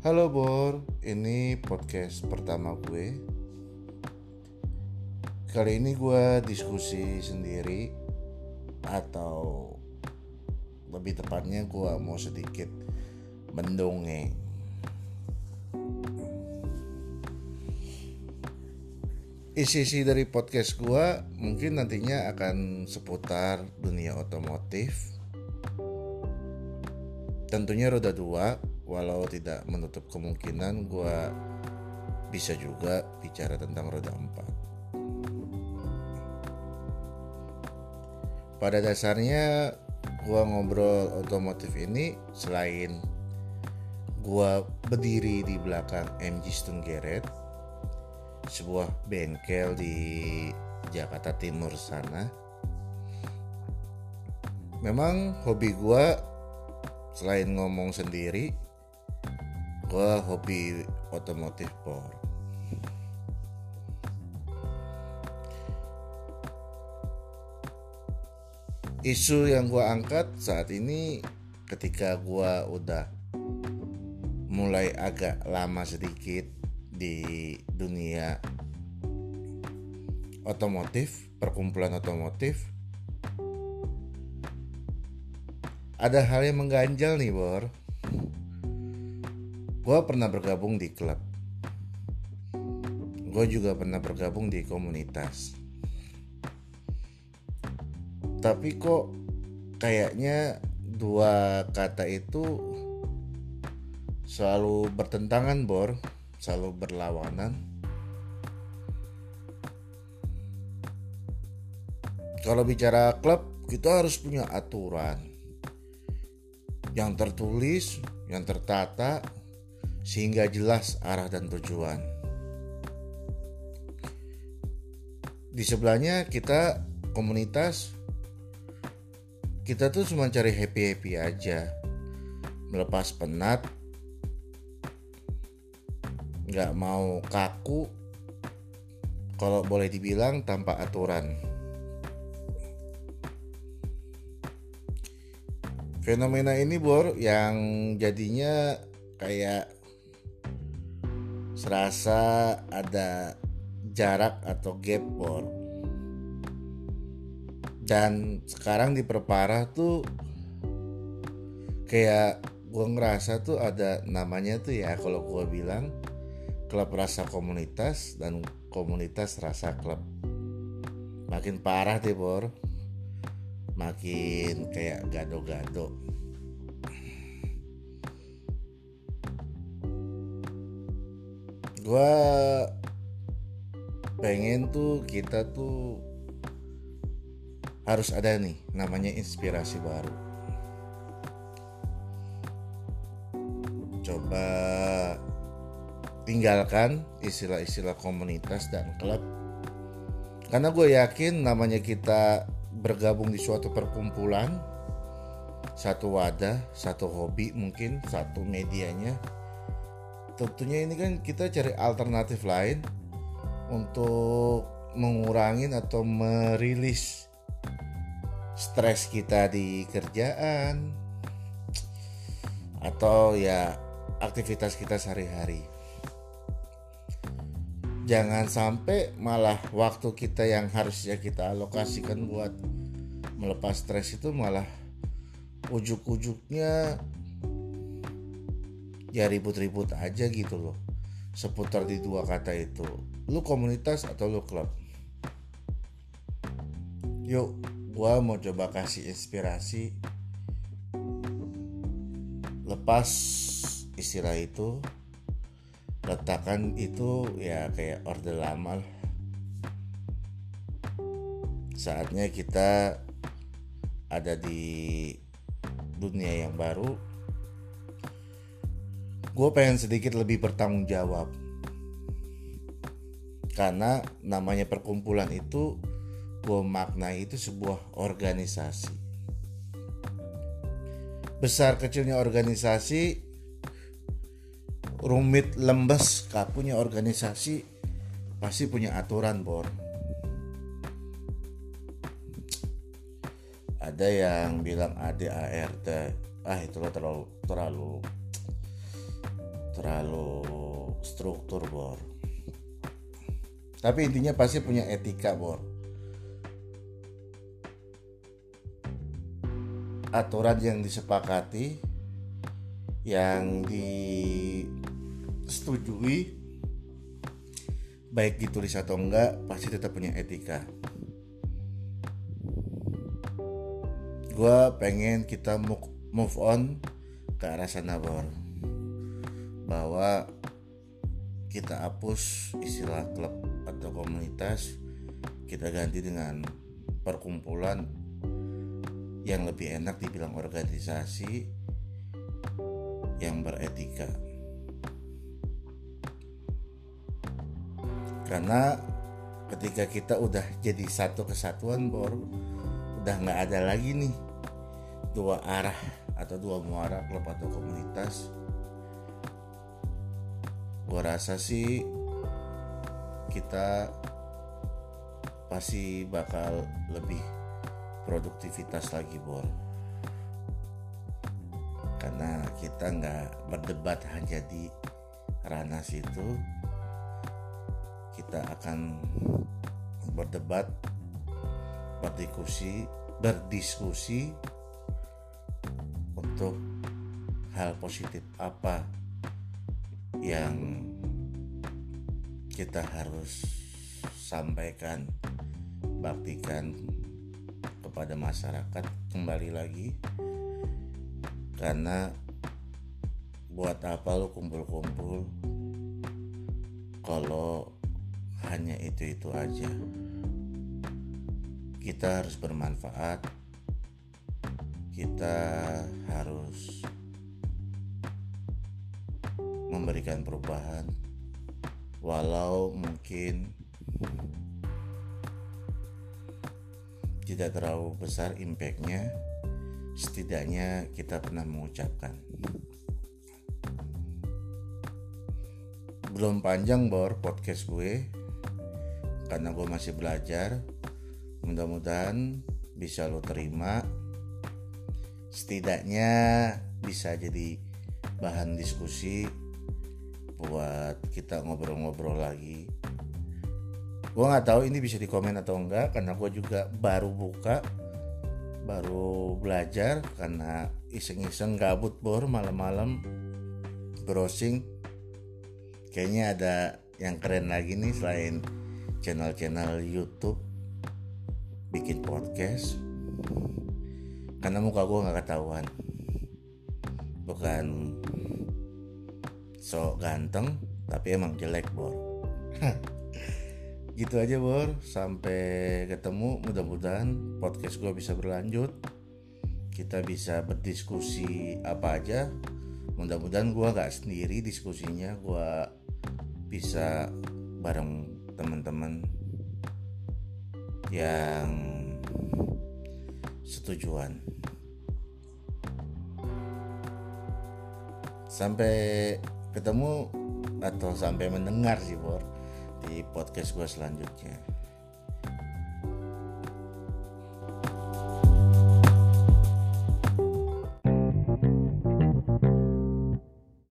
Halo Bor, ini podcast pertama gue. Kali ini gue diskusi sendiri atau lebih tepatnya gue mau sedikit mendongeng. Isi-isi dari podcast gue mungkin nantinya akan seputar dunia otomotif. Tentunya roda dua, walau tidak menutup kemungkinan gue bisa juga bicara tentang roda empat. Pada dasarnya gue ngobrol otomotif ini selain gue berdiri di belakang MG Stone sebuah bengkel di Jakarta Timur sana memang hobi gue selain ngomong sendiri gue hobi otomotif por isu yang gue angkat saat ini ketika gue udah mulai agak lama sedikit di dunia otomotif perkumpulan otomotif ada hal yang mengganjal nih bor gue pernah bergabung di klub. Gue juga pernah bergabung di komunitas. Tapi kok kayaknya dua kata itu selalu bertentangan bor. Selalu berlawanan. Kalau bicara klub kita harus punya aturan. Yang tertulis yang tertata sehingga jelas arah dan tujuan. Di sebelahnya kita komunitas kita tuh cuma cari happy happy aja. Melepas penat nggak mau kaku kalau boleh dibilang tanpa aturan. Fenomena ini bor yang jadinya kayak serasa ada jarak atau gap bor. Dan sekarang diperparah tuh kayak gue ngerasa tuh ada namanya tuh ya kalau gue bilang klub rasa komunitas dan komunitas rasa klub. Makin parah deh bor. Makin kayak gado-gado gue pengen tuh kita tuh harus ada nih namanya inspirasi baru. Coba tinggalkan istilah-istilah komunitas dan klub. Karena gue yakin namanya kita bergabung di suatu perkumpulan satu wadah satu hobi mungkin satu medianya tentunya ini kan kita cari alternatif lain untuk mengurangi atau merilis stres kita di kerjaan atau ya aktivitas kita sehari-hari. Jangan sampai malah waktu kita yang harusnya kita alokasikan buat melepas stres itu malah ujuk-ujuknya ya ribut-ribut aja gitu loh. Seputar di dua kata itu. Lu komunitas atau lu klub? Yuk gua mau coba kasih inspirasi. Lepas istilah itu letakkan itu ya kayak orde lama lah. saatnya kita ada di dunia yang baru gue pengen sedikit lebih bertanggung jawab. Karena namanya perkumpulan itu gue maknai itu sebuah organisasi. Besar kecilnya organisasi rumit lembes kakunya organisasi pasti punya aturan bor. Ada yang bilang ADART ah itulah terlalu terlalu terlalu struktur bor. Tapi intinya pasti punya etika bor. Aturan yang disepakati yang disetujui baik ditulis atau enggak pasti tetap punya etika. Gue pengen kita move on ke arah sana bor bahwa kita hapus istilah klub atau komunitas kita ganti dengan perkumpulan yang lebih enak dibilang organisasi yang beretika. Karena ketika kita udah jadi satu kesatuan bor udah nggak ada lagi nih dua arah atau dua muara klub atau komunitas gue rasa sih kita pasti bakal lebih produktivitas lagi bor. Karena kita nggak berdebat hanya di ranah situ kita akan berdebat berdiskusi berdiskusi untuk hal positif apa yang kita harus sampaikan baktikan kepada masyarakat kembali lagi. Karena buat apa lo kumpul-kumpul kalau hanya itu-itu aja? Kita harus bermanfaat. Kita harus memberikan perubahan. Walau mungkin tidak terlalu besar impactnya setidaknya kita pernah mengucapkan. Belum panjang bor podcast gue. Karena gue masih belajar. Mudah-mudahan bisa lo terima. Setidaknya bisa jadi bahan diskusi buat kita ngobrol-ngobrol lagi. Gue nggak tahu ini bisa dikomen atau enggak karena gue juga baru buka baru belajar karena iseng-iseng gabut bor malam-malam browsing. Kayaknya ada yang keren lagi nih selain channel-channel YouTube bikin podcast. Karena muka gue nggak ketahuan. Bukan so ganteng tapi emang jelek bor. Gitu aja bor. Sampai ketemu. Mudah-mudahan podcast gue bisa berlanjut. Kita bisa berdiskusi apa aja. Mudah-mudahan gue gak sendiri diskusinya. Gue bisa bareng teman-teman yang setujuan. Sampai ketemu atau sampai mendengar sih Bor di podcast gue selanjutnya